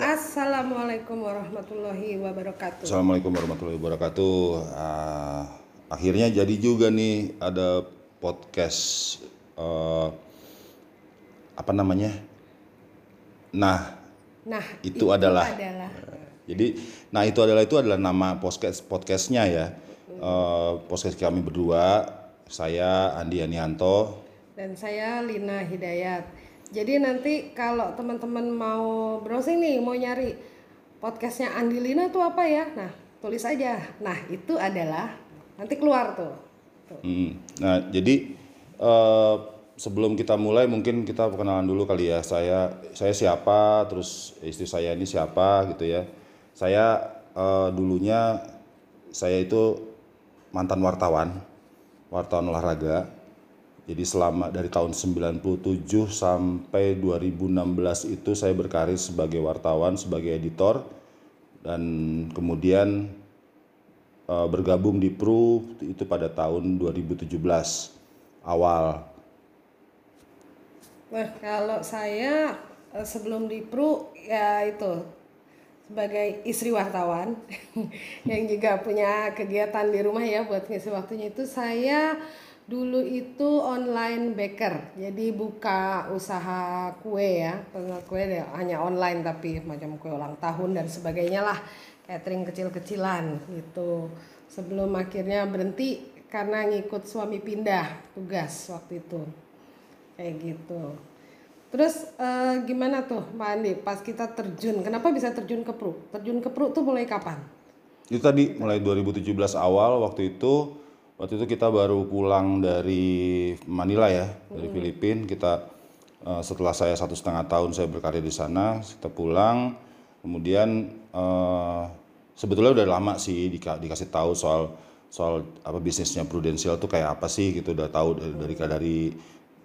Assalamualaikum warahmatullahi wabarakatuh. Assalamualaikum warahmatullahi wabarakatuh. Ah, akhirnya jadi juga nih ada podcast eh, apa namanya? Nah, Nah, Itu adalah. adalah. jadi nah itu adalah itu adalah nama podcast podcastnya ya. Eh, podcast kami berdua, saya Andi Anianto. Dan saya Lina Hidayat. Jadi nanti kalau teman-teman mau browsing nih, mau nyari podcastnya Andi Lina itu apa ya? Nah, tulis aja. Nah, itu adalah nanti keluar tuh. Tuh. Hmm, Nah, jadi eh, sebelum kita mulai mungkin kita perkenalan dulu kali ya. Saya saya siapa, terus istri saya ini siapa gitu ya. Saya eh, dulunya saya itu mantan wartawan, wartawan olahraga. Jadi selama dari tahun 97 sampai 2016 itu saya berkarir sebagai wartawan, sebagai editor dan kemudian eh, bergabung di Pru itu pada tahun 2017 awal. Nah, kalau saya eh, sebelum di Pru ya itu sebagai istri wartawan yang juga punya kegiatan di rumah ya buat ngisi waktunya itu saya dulu itu online baker. Jadi buka usaha kue ya, kue ya, hanya online tapi macam kue ulang tahun dan sebagainya lah, catering kecil-kecilan gitu. Sebelum akhirnya berhenti karena ngikut suami pindah tugas waktu itu kayak gitu. Terus eh, gimana tuh Mbak Andi pas kita terjun? Kenapa bisa terjun ke Pru? Terjun ke Pru tuh mulai kapan? Itu tadi mulai 2017 awal waktu itu waktu itu kita baru pulang dari Manila ya dari Filipina kita eh, setelah saya satu setengah tahun saya berkarir di sana kita pulang. Kemudian eh, sebetulnya udah lama sih dika- dikasih tahu soal soal apa bisnisnya Prudential tuh kayak apa sih gitu. Udah tahu dari dari, dari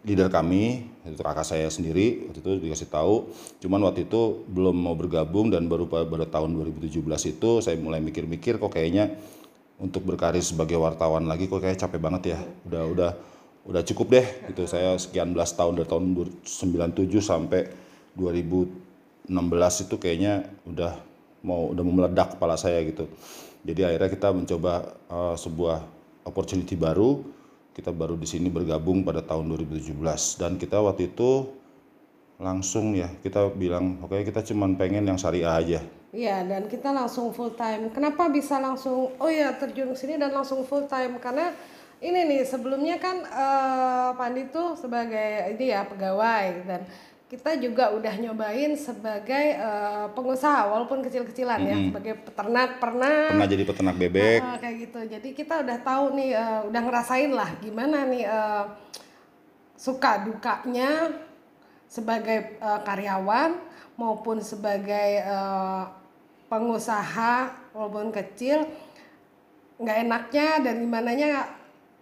leader kami itu kakak saya sendiri waktu itu dikasih tahu. Cuman waktu itu belum mau bergabung dan baru pa- pada tahun 2017 itu saya mulai mikir-mikir kok kayaknya untuk berkarir sebagai wartawan lagi kok kayak capek banget ya. Udah udah udah cukup deh gitu. Saya sekian belas tahun dari tahun 97 sampai 2016 itu kayaknya udah mau udah mau meledak kepala saya gitu. Jadi akhirnya kita mencoba eh, sebuah opportunity baru. Kita baru di sini bergabung pada tahun 2017 dan kita waktu itu langsung ya kita bilang oke kita cuman pengen yang syariah aja Iya dan kita langsung full time. Kenapa bisa langsung? Oh ya terjun ke sini dan langsung full time karena ini nih sebelumnya kan eh Pandi tuh sebagai ini ya pegawai dan kita juga udah nyobain sebagai eh, pengusaha walaupun kecil-kecilan ya sebagai peternak pernah pernah jadi peternak bebek Ah, kayak gitu. Jadi kita udah tahu nih, eh, udah ngerasain lah gimana nih eh, suka dukanya sebagai eh, karyawan maupun sebagai eh, pengusaha walaupun kecil nggak enaknya dan gimananya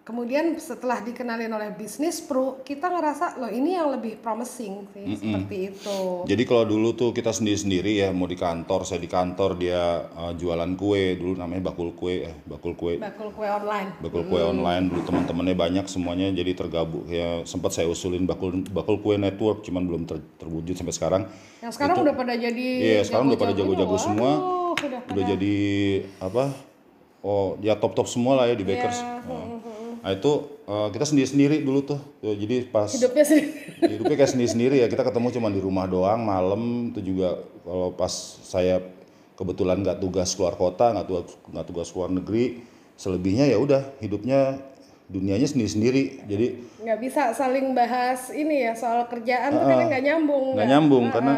kemudian setelah dikenalin oleh bisnis pro kita ngerasa loh ini yang lebih promising sih seperti itu. Jadi kalau dulu tuh kita sendiri-sendiri ya mau di kantor, saya di kantor dia uh, jualan kue. Dulu namanya bakul kue, eh bakul kue, bakul kue online. Bakul kue online dulu teman-temannya banyak semuanya jadi tergabung. Ya sempat saya usulin bakul bakul kue network cuman belum ter- terwujud sampai sekarang. yang sekarang udah pada jadi Iya sekarang udah pada jago-jago semua, udah udah jadi apa? Oh ya top-top semua lah ya di bakers. Nah, Nah, itu uh, kita sendiri-sendiri dulu tuh, Tuh, jadi pas hidupnya sih hidupnya kayak sendiri-sendiri ya. Kita ketemu cuma di rumah doang malam. Itu juga kalau pas saya kebetulan nggak tugas keluar kota nggak tugas nggak tugas keluar negeri selebihnya ya udah hidupnya dunianya sendiri-sendiri. Jadi nggak bisa saling bahas ini ya soal kerjaan tuh kadang nggak nyambung nggak nyambung karena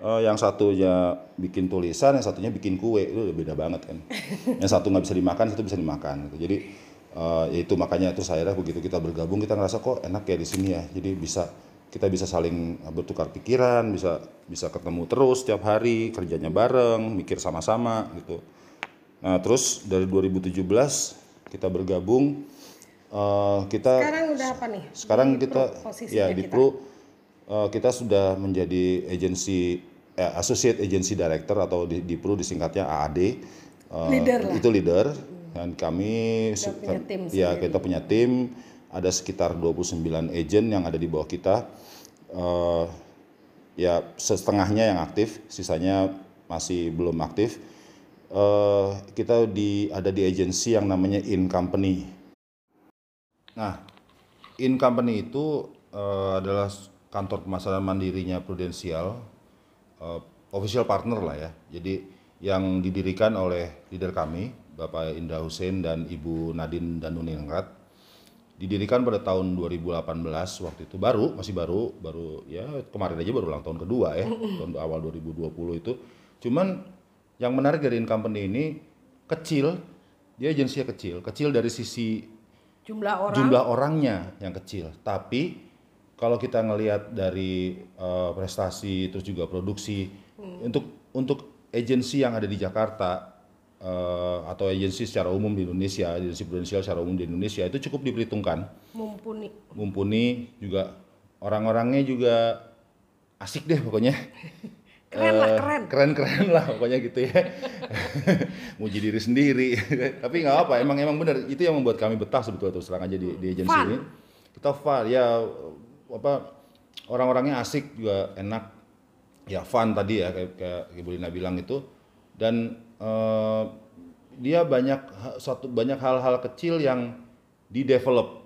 eh, yang satunya bikin tulisan yang satunya bikin kue. Itu udah beda banget kan. Yang satu nggak bisa dimakan satu bisa dimakan. Gitu jadi eh, ya itu makanya itu saya begitu kita bergabung kita ngerasa kok enak ya di sini ya jadi bisa kita bisa saling bertukar pikiran bisa bisa ketemu terus setiap hari kerjanya bareng mikir sama-sama gitu nah terus dari 2017 kita bergabung eh, kita sekarang udah apa nih sekarang Di kita ya di kita. Pro eh, kita sudah menjadi agensi eh, associate agency director atau di, di Pro disingkatnya AAD. Eh, Leader lah. Itu leader dan kami punya tim ya kita punya tim ada sekitar 29 agent yang ada di bawah kita. Eh, ya setengahnya yang aktif, sisanya masih belum aktif. Uh, kita di ada di agensi yang namanya in company. Nah, in company itu uh, adalah kantor pemasaran mandirinya Prudensial, uh, official partner lah ya. Jadi yang didirikan oleh leader kami, Bapak Indra Hussein dan Ibu Nadine Danuningrat didirikan pada tahun 2018 waktu itu baru masih baru baru ya kemarin aja baru ulang tahun kedua ya tahun awal 2020 itu. Cuman yang menarik dari company ini kecil dia agensinya kecil kecil dari sisi jumlah orang? jumlah orangnya yang kecil. Tapi kalau kita ngelihat dari uh, prestasi terus juga produksi hmm. untuk untuk agensi yang ada di Jakarta uh, atau agensi secara umum di Indonesia, agensi prudensial secara umum di Indonesia itu cukup diperhitungkan. Mumpuni. Mumpuni juga orang-orangnya juga asik deh pokoknya. keren lah, eh, keren. Keren-keren lah pokoknya gitu ya. Muji diri sendiri. Tapi nggak apa, emang emang benar itu yang membuat kami betah sebetulnya terus terang aja di, di agensi ini. Kita fun, ya apa orang-orangnya asik juga enak. Ya fun tadi ya kayak, kayak Ibu Lina bilang itu dan uh, dia banyak satu banyak hal-hal kecil yang di develop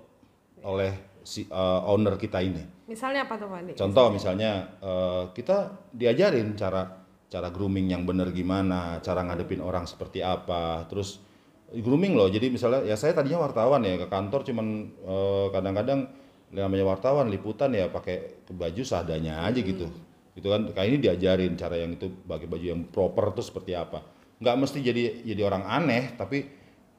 oleh si uh, owner kita ini. Misalnya apa tuh Pak? Contoh misalnya uh, kita diajarin cara cara grooming yang benar gimana, cara ngadepin orang seperti apa, terus grooming loh. Jadi misalnya ya saya tadinya wartawan ya ke kantor cuman uh, kadang-kadang namanya wartawan liputan ya pakai baju seadanya aja gitu. Hmm. Gitu kan kayak ini diajarin cara yang itu pakai baju yang proper tuh seperti apa nggak mesti jadi jadi orang aneh tapi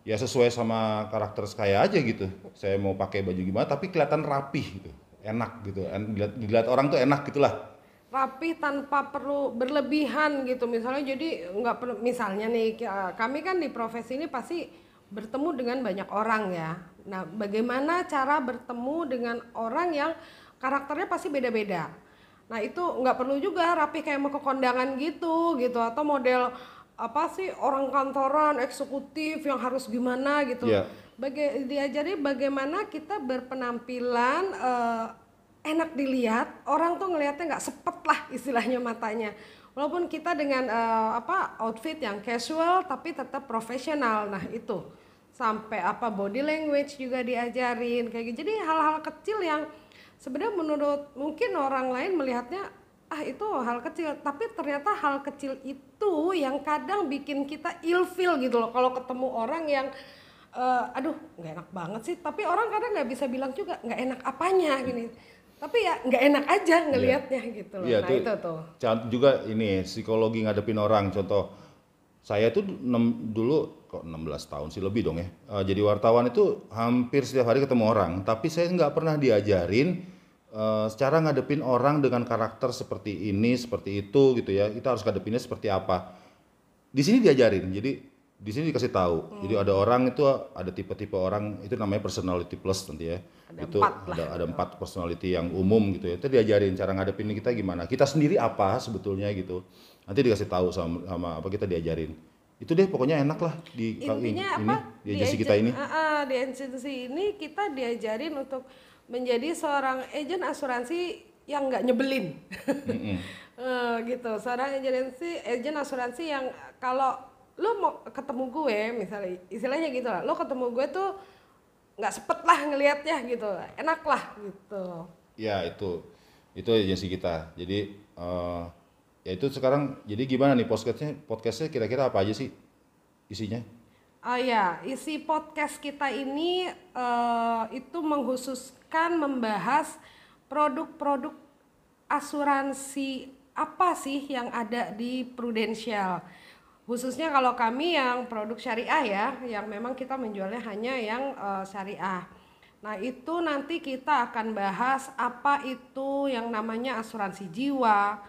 ya sesuai sama karakter saya aja gitu. Saya mau pakai baju gimana tapi kelihatan rapi gitu. Enak gitu. Dilihat, dilihat orang tuh enak gitulah. Rapi tanpa perlu berlebihan gitu. Misalnya jadi nggak perlu misalnya nih kami kan di profesi ini pasti bertemu dengan banyak orang ya. Nah bagaimana cara bertemu dengan orang yang karakternya pasti beda-beda? Nah itu nggak perlu juga rapi kayak mau ke kondangan gitu gitu. Atau model apa sih orang kantoran eksekutif yang harus gimana gitu. Yeah. Baga diajari bagaimana kita berpenampilan uh, enak dilihat, orang tuh ngelihatnya nggak sepet lah istilahnya matanya. Walaupun kita dengan uh, apa outfit yang casual tapi tetap profesional. Nah, itu sampai apa body language juga diajarin kayak gitu. Jadi hal-hal kecil yang sebenarnya menurut mungkin orang lain melihatnya ah itu hal kecil. Tapi ternyata hal kecil itu yang kadang bikin kita ilfil gitu loh. Kalau ketemu orang yang uh, aduh nggak enak banget sih. Tapi orang kadang nggak bisa bilang juga nggak enak apanya? gini. Tapi ya nggak enak aja ngelihatnya yeah. gitu loh. Yeah, nah tuh, itu tuh. juga ini psikologi ngadepin orang. Contoh saya tuh 6, dulu kok 16 tahun sih lebih dong ya. Uh, jadi wartawan itu hampir setiap hari ketemu orang. Tapi saya nggak pernah diajarin uh, secara ngadepin orang dengan karakter seperti ini, seperti itu gitu ya. Kita harus ngadepinnya seperti apa. Di sini diajarin. Jadi di sini dikasih tahu. Hmm. Jadi ada orang itu ada tipe-tipe orang itu namanya personality plus nanti ya. Ada itu empat ada lah. ada empat personality yang umum gitu ya. Itu diajarin cara ngadepin kita gimana. Kita sendiri apa sebetulnya gitu. Nanti dikasih tahu sama, sama apa kita diajarin. Itu deh pokoknya enak lah di Intinya ini, apa? di agensi kita ini. Uh, uh, di agensi ini kita diajarin untuk menjadi seorang agen asuransi yang nggak nyebelin. Mm-hmm. uh, gitu. Seorang agensi agen asuransi yang kalau lo mau ketemu gue misalnya istilahnya gitu lah lo ketemu gue tuh nggak sepet lah ngelihatnya gitu enak lah gitu. Ya itu itu agensi kita. Jadi uh, ya itu sekarang jadi gimana nih podcastnya? Podcastnya kira-kira apa aja sih isinya? Oh ya, isi podcast kita ini uh, itu menghususkan membahas produk-produk asuransi apa sih yang ada di Prudential. Khususnya kalau kami yang produk syariah ya, yang memang kita menjualnya hanya yang uh, syariah. Nah, itu nanti kita akan bahas apa itu yang namanya asuransi jiwa,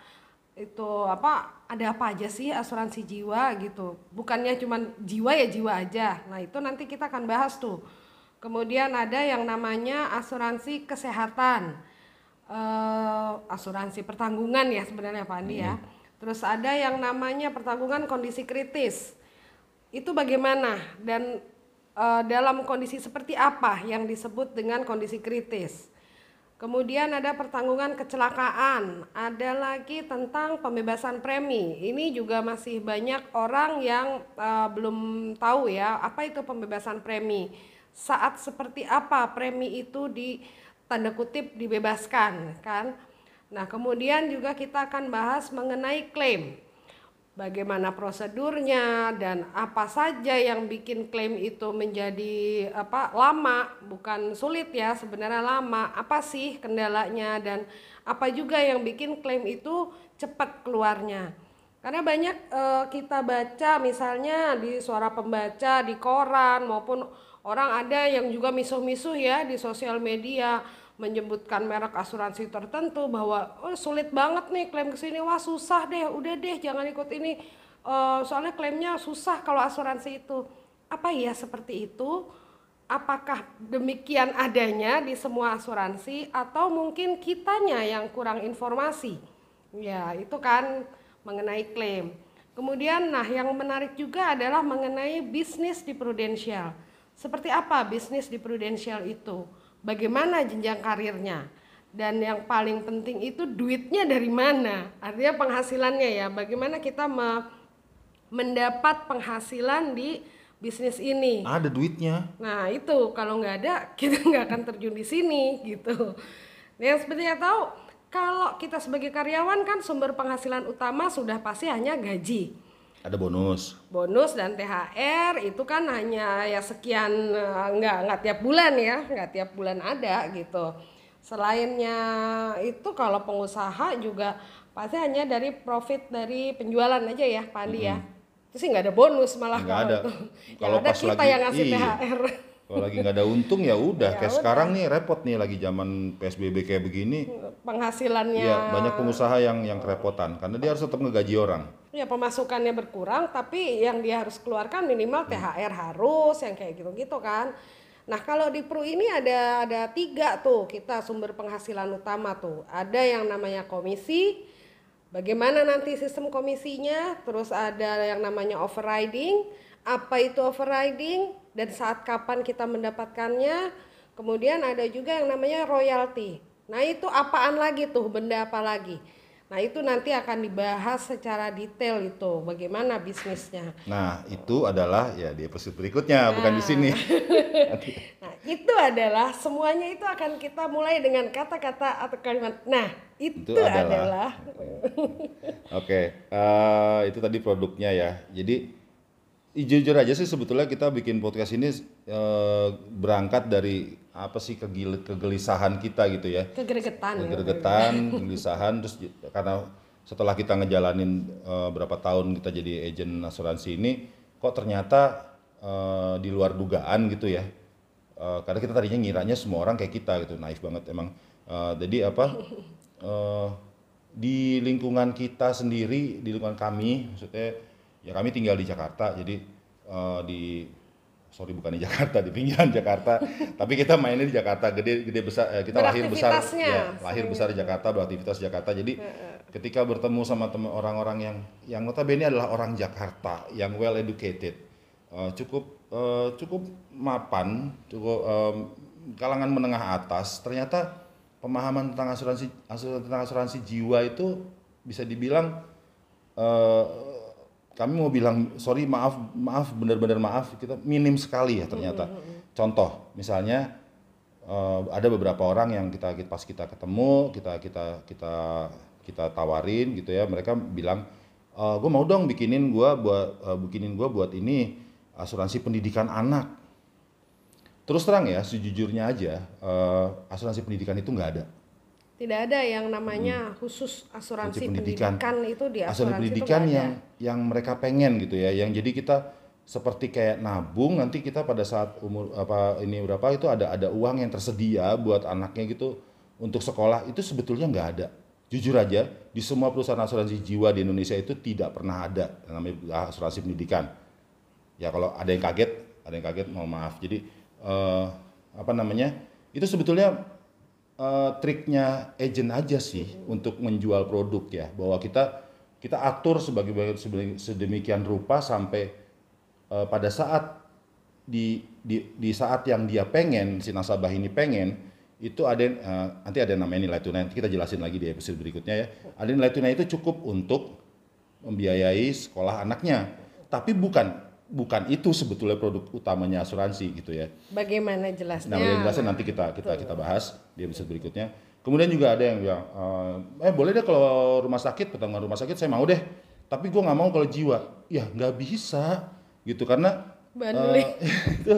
itu apa ada apa aja sih asuransi jiwa gitu bukannya cuma jiwa ya jiwa aja nah itu nanti kita akan bahas tuh kemudian ada yang namanya asuransi kesehatan. Uh, asuransi pertanggungan ya sebenarnya Pak Andi ya. Terus ada yang namanya pertanggungan kondisi kritis. Itu bagaimana? Dan uh, dalam kondisi seperti apa yang disebut dengan kondisi kritis? Kemudian ada pertanggungan kecelakaan, ada lagi tentang pembebasan premi. Ini juga masih banyak orang yang uh, belum tahu ya, apa itu pembebasan premi. Saat seperti apa premi itu di tanda kutip dibebaskan, kan? Nah, kemudian juga kita akan bahas mengenai klaim. Bagaimana prosedurnya dan apa saja yang bikin klaim itu menjadi apa lama bukan sulit ya sebenarnya lama. Apa sih kendalanya dan apa juga yang bikin klaim itu cepat keluarnya? Karena banyak e, kita baca misalnya di suara pembaca di koran maupun orang ada yang juga misuh-misuh ya di sosial media menyebutkan merek asuransi tertentu bahwa oh, sulit banget nih klaim ke sini. Wah susah deh udah deh jangan ikut ini. Uh, soalnya klaimnya susah kalau asuransi itu. Apa ya seperti itu? Apakah demikian adanya di semua asuransi atau mungkin kitanya yang kurang informasi? Ya itu kan mengenai klaim. Kemudian nah yang menarik juga adalah mengenai bisnis di prudensial seperti apa bisnis di prudensial itu? Bagaimana jenjang karirnya? Dan yang paling penting itu duitnya dari mana? Artinya penghasilannya ya. Bagaimana kita me mendapat penghasilan di bisnis ini? Ada duitnya. Nah itu. Kalau nggak ada kita nggak akan terjun di sini gitu. Nah, yang sepertinya tahu kalau kita sebagai karyawan kan sumber penghasilan utama sudah pasti hanya gaji ada bonus. Bonus dan THR itu kan hanya ya sekian eh, nggak nggak tiap bulan ya nggak tiap bulan ada gitu. Selainnya itu kalau pengusaha juga pasti hanya dari profit dari penjualan aja ya Pak Andi ya. Itu sih nggak ada bonus malah nggak ada. itu. kalau ada pas kita lagi yang ngasih iya. THR kalau lagi nggak ada untung ya udah Ya kayak udah. sekarang nih repot nih lagi zaman PSBB kayak begini penghasilannya. Ya banyak pengusaha yang yang kerepotan karena dia harus tetap ngegaji orang. Ya pemasukannya berkurang tapi yang dia harus keluarkan minimal THR harus yang kayak gitu-gitu kan. Nah kalau di Pru ini ada ada tiga tuh kita sumber penghasilan utama tuh. Ada yang namanya komisi bagaimana nanti sistem komisinya terus ada yang namanya overriding apa itu overriding dan saat kapan kita mendapatkannya. Kemudian ada juga yang namanya royalti nah itu apaan lagi tuh benda apa lagi Nah itu nanti akan dibahas secara detail itu bagaimana bisnisnya. nah itu adalah ya di episode berikutnya bukan di sini Nah itu adalah semuanya itu akan kita mulai dengan kata-kata atau kalimat. Nah itu, Itu adalah, adalah. Oke, eh, itu tadi produknya ya. Jadi jujur aja sih sebetulnya kita bikin podcast ini eh, berangkat dari apa sih kegil- kegelisahan kita gitu ya. kegregetan. ya. Kegregetan, kegelisahan terus karena setelah kita ngejalanin eh, berapa tahun kita jadi agent asuransi ini kok ternyata eh, di luar dugaan gitu ya. Eh, karena kita tadinya ngiranya semua orang kayak kita gitu, naif banget emang. Eh, jadi apa? eh, di lingkungan kita sendiri, di lingkungan kami, maksudnya ya kami tinggal di Jakarta, jadi eh, di sorry bukan di Jakarta, di pinggiran Jakarta, tapi kita mainnya di Jakarta, gede gede besar, eh, kita lahir besar, ya, lahir besar di Jakarta, beraktivitas di Jakarta, jadi ketika bertemu sama teman orang-orang yang yang notabene adalah orang Jakarta, yang well educated, eh, cukup eh, cukup mapan, cukup em, kalangan menengah atas, ternyata pemahaman tentang asuransi asuransi tentang asuransi jiwa itu bisa dibilang eh, kami mau bilang sorry maaf maaf benar-benar maaf. Kita minim sekali ya ternyata. Contoh misalnya eh, ada beberapa orang yang kita pas kita ketemu kita kita kita kita tawarin gitu ya. Mereka bilang gue mau dong bikinin gua buat eh, bikinin gua buat ini asuransi pendidikan anak. Terus terang ya sejujurnya aja eh, asuransi pendidikan itu nggak ada Tidak ada yang namanya khusus asuransi pendidikan. pendidikan. itu di asuransi asuransi pendidikan itu yang yang mereka pengen gitu ya yang jadi kita seperti kayak nabung nanti kita pada saat umur apa ini berapa itu ada ada uang yang tersedia buat anaknya gitu untuk sekolah itu sebetulnya nggak ada jujur aja di semua perusahaan asuransi jiwa di Indonesia itu tidak pernah ada yang namanya asuransi pendidikan ya kalau ada yang kaget ada yang kaget mohon maaf jadi eh, apa namanya itu sebetulnya eh, triknya agent aja sih untuk menjual produk ya. Bahwa kita kita atur sebagai sedemikian rupa sampai eh, pada saat di, di di saat yang dia pengen si nasabah ini pengen itu ada eh, nanti ada namanya nilai tunai. Nanti kita jelasin lagi di episode berikutnya ya. Ada nilai tunai itu cukup untuk membiayai sekolah anaknya. Tapi bukan bukan itu sebetulnya produk utamanya asuransi gitu ya Bagaimana jelasnya? Nah, jelasnya nanti kita kita kita bahas di episode berikutnya. Kemudian juga ada yang bilang, eh, eh boleh deh kalau rumah sakit, pertama rumah sakit saya mau deh. Tapi gua nggak mau kalau jiwa. Ya nggak bisa gitu karena Bandel. itu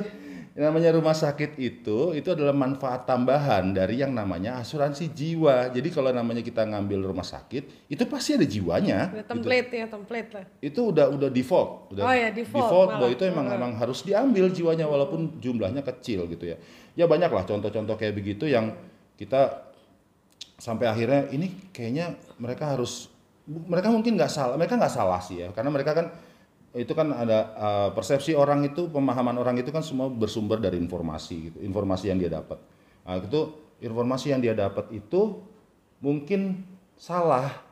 yang namanya rumah sakit itu itu adalah manfaat tambahan dari yang namanya asuransi jiwa. Jadi kalau namanya kita ngambil rumah sakit itu pasti ada jiwanya. Udah gitu template ya, template lah. itu udah udah default udah Oh ya, default bahwa malah. itu emang emang harus diambil jiwanya walaupun jumlahnya kecil gitu ya ya banyak lah contoh-contoh kayak begitu yang kita sampai akhirnya ini kayaknya mereka harus mereka mungkin nggak salah mereka nggak salah sih ya karena mereka kan itu kan ada uh, persepsi orang itu pemahaman orang itu kan semua bersumber dari informasi gitu informasi yang dia dapat. Nah, itu informasi yang dia dapat itu mungkin salah.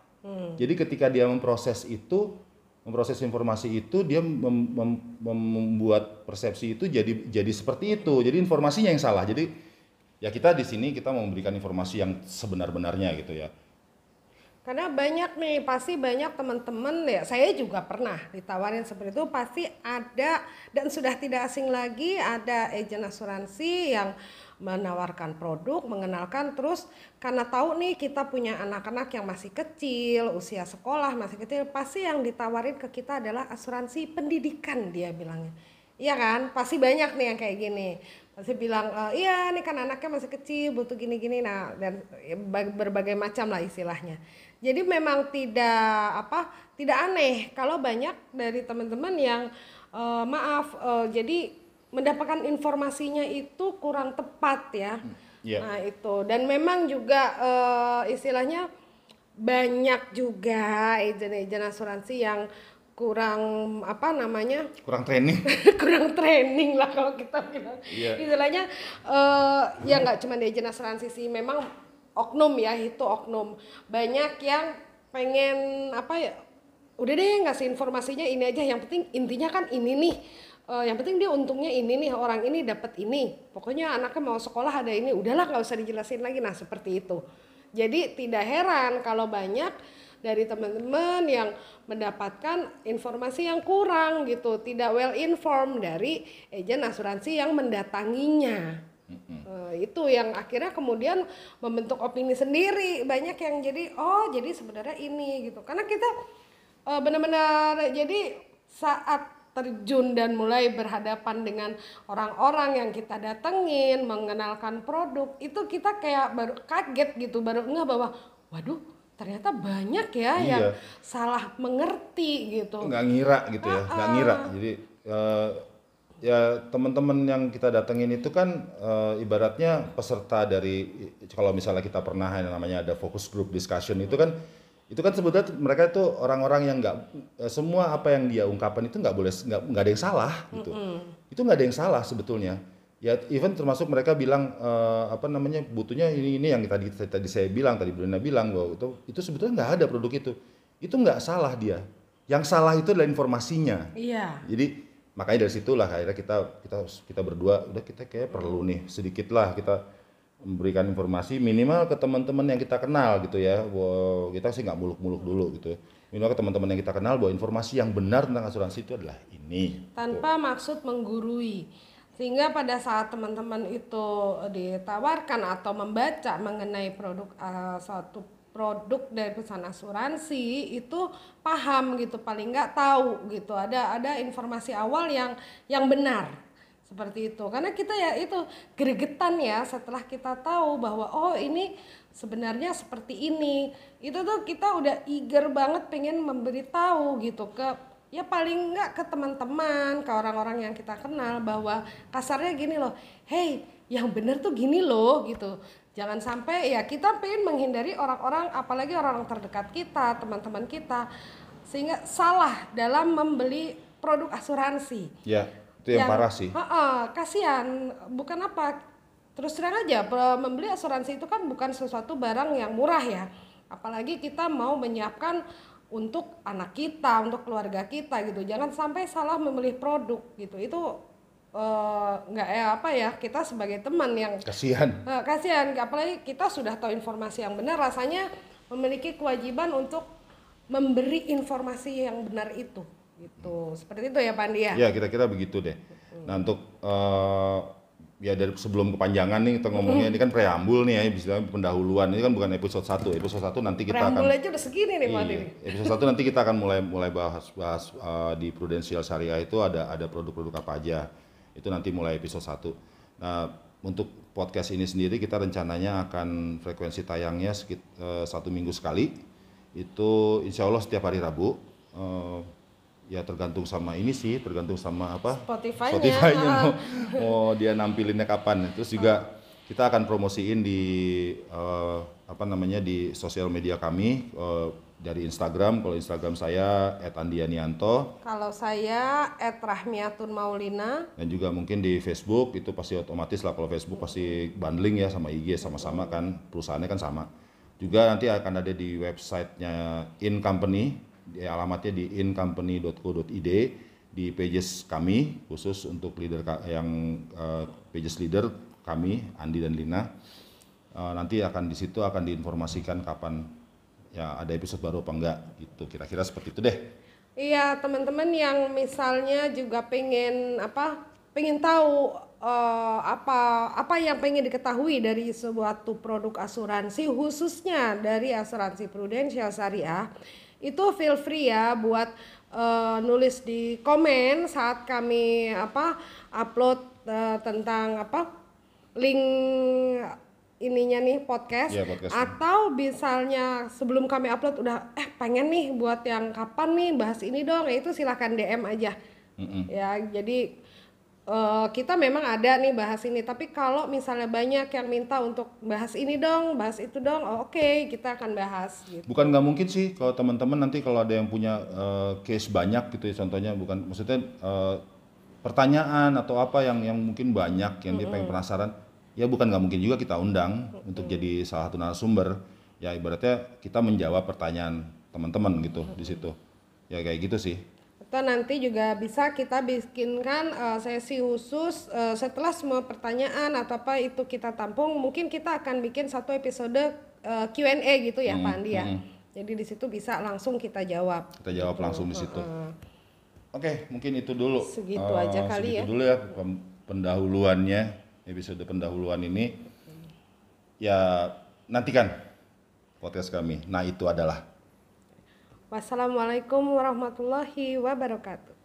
Jadi ketika dia memproses itu memproses informasi itu dia mem- mem- mem- membuat persepsi itu jadi jadi seperti itu. Jadi informasinya yang salah. Jadi ya kita di sini kita mau memberikan informasi yang sebenar-benarnya gitu ya Karena banyak nih, pasti banyak teman-teman ya. Saya juga pernah ditawarin seperti itu. Pasti ada dan sudah tidak asing lagi ada agen asuransi yang menawarkan produk, mengenalkan terus karena tahu nih kita punya anak-anak yang masih kecil, usia sekolah masih kecil, pasti yang ditawarin ke kita adalah asuransi pendidikan dia bilangnya. Iya kan? Pasti banyak nih yang kayak gini. Pasti bilang, "E, iya nih kan anaknya masih kecil, butuh gini-gini. Nah, dan ya, bag- berbagai macam lah istilahnya. Jadi memang tidak apa, tidak aneh kalau banyak dari teman-teman yang eh, maaf, eh, jadi mendapatkan informasinya itu kurang tepat ya. Iya. Nah, itu. Dan memang juga eh, istilahnya banyak juga agen-agen asuransi yang kurang apa namanya kurang training kurang training lah kalau kita bilang Iya. istilahnya eh, ya nggak cuma di agen asuransi sih memang oknum ya itu oknum. Banyak yang pengen apa ya udah deh ngasih informasinya ini aja. Yang penting intinya kan ini nih. Eh, yang penting dia untungnya ini nih orang ini dapat ini. Pokoknya anaknya mau sekolah ada ini udahlah nggak usah dijelasin lagi. Nah seperti itu. Jadi tidak heran kalau banyak dari teman-teman yang mendapatkan informasi yang kurang gitu, tidak well informed dari agen asuransi yang mendatanginya. Eh, itu yang akhirnya kemudian membentuk opini sendiri. Banyak yang jadi oh jadi sebenarnya ini gitu. Karena kita eh, benar-benar jadi saat terjun dan mulai berhadapan dengan orang-orang yang kita datengin, mengenalkan produk, itu kita kayak baru kaget gitu, baru nggak bahwa waduh ternyata banyak ya yang Iya. salah mengerti gitu. nggak ngira gitu ya nggak ngira jadi eh, ya teman-teman yang kita datengin itu kan eh, ibaratnya peserta dari kalau misalnya kita pernah yang namanya ada focus group discussion itu kan itu kan sebetulnya mereka itu orang-orang yang nggak eh, semua apa yang dia ungkapkan itu nggak boleh nggak nggak ada yang salah gitu. Itu nggak ada yang salah sebetulnya. Ya even termasuk mereka bilang eh, apa namanya butuhnya ini ini yang tadi tadi saya bilang tadi Brenda bilang bahwa itu itu sebetulnya nggak ada produk itu. Itu nggak salah dia. Yang salah itu adalah informasinya. Iya. jadi makanya dari situlah akhirnya kita kita kita berdua udah kita kayak perlu nih sedikit lah kita memberikan informasi minimal ke teman-teman yang kita kenal gitu ya. Bahwa kita sih nggak muluk-muluk dulu gitu minimal ke teman-teman yang kita kenal bahwa informasi yang benar tentang asuransi itu adalah ini. Tanpa maksud menggurui. Sehingga pada saat teman-teman itu ditawarkan atau membaca mengenai produk eh, suatu produk dari perusahaan asuransi itu paham gitu paling nggak tahu gitu. Ada ada informasi awal yang yang benar seperti itu. Karena kita ya itu gregetan ya setelah kita tahu bahwa oh ini sebenarnya seperti ini. Itu tuh kita udah eager banget pengen memberitahu gitu ke ya paling nggak ke teman-teman ke orang-orang yang kita kenal bahwa kasarnya gini loh hey yang bener tuh gini loh gitu jangan sampai ya kita pengen menghindari orang-orang apalagi orang terdekat kita teman-teman kita sehingga salah dalam membeli produk asuransi. Ya itu yang, parah sih. Heeh, kasihan. Bukan apa terus terang aja membeli asuransi itu kan bukan sesuatu barang yang murah ya. Apalagi kita mau menyiapkan untuk anak kita untuk keluarga kita gitu. Jangan sampai salah memilih produk gitu. Itu eh, nggak ya apa ya kita sebagai teman yang Kasihan. eh, kasihan apalagi kita sudah tahu informasi yang benar rasanya memiliki kewajiban untuk memberi informasi yang benar itu gitu seperti itu ya Pandi ya Ya kira-kira begitu deh. Nah untuk eh, ya dari sebelum kepanjangan nih kita ngomongnya ini kan preambul nih ya, bisa pendahuluan. Ini kan bukan episode 1. Episode 1 nanti kita akan preambul aja udah segini nih Iya. Episode 1 nanti kita akan mulai mulai bahas bahas eh, di Prudential Syariah itu ada ada produk-produk apa aja. Itu nanti mulai episode 1. Nah, untuk podcast ini sendiri kita rencananya akan frekuensi tayangnya sekit, eh, satu minggu sekali. Itu insya Allah setiap hari Rabu. Eh, ya tergantung sama ini sih, tergantung sama apa? Spotify-nya. Spotify-nya mau, mau dia nampilinnya kapan. Terus juga kita akan promosiin di eh, apa namanya di sosial media kami eh, dari Instagram. Kalau Instagram saya @andianianto kalau saya at Rahmiatun Maulina dan juga mungkin di Facebook itu pasti otomatis lah kalau Facebook pasti bundling ya sama IG sama-sama kan perusahaannya kan sama. Juga nanti akan ada di websitenya In Company, di alamatnya di incompany.co.id di pages kami khusus untuk leader yang eh, pages leader kami Andi dan Lina. Eh, nanti akan di situ akan diinformasikan kapan ya ada episode baru apa enggak gitu. Kira-kira seperti itu deh. Iya teman-teman yang misalnya juga pengen apa pengen tahu eh, apa apa yang pengen diketahui dari suatu produk asuransi khususnya dari asuransi Prudential Syariah itu feel free ya buat eh, nulis di komen saat kami apa upload eh, tentang apa link ininya nih podcast. Iya, podcast. atau misalnya sebelum kami upload udah eh pengen nih buat yang kapan nih bahas ini dong. Ya itu silahkan DM aja. Ya jadi eh, kita memang ada nih bahas ini. Tapi kalau misalnya banyak yang minta untuk bahas ini dong bahas itu dong oh, oke kita akan bahas gitu. Bukan nggak mungkin sih kalau teman-teman nanti kalau ada yang punya eh, case banyak gitu ya contohnya bukan maksudnya eh, pertanyaan atau apa yang yang mungkin banyak yang dia pengen penasaran ya bukan nggak mungkin juga kita undang untuk jadi salah satu narasumber. Ya ibaratnya kita menjawab pertanyaan teman-teman gitu di situ. Ya kayak gitu sih. Atau nanti juga bisa kita bikinkan eh, sesi khusus eh, setelah semua pertanyaan atau apa itu kita tampung mungkin kita akan bikin satu episode eh, Q&A gitu ya Pak Andi ya. jadi di situ bisa langsung kita jawab. Kita jawab langsung di situ. Oke mungkin itu dulu. Segitu Eh, aja kali segitu ya. dulu ya pendahuluannya episode pendahuluan ini ya nantikan podcast kami. Nah itu adalah. Wassalamualaikum warahmatullahi wabarakatuh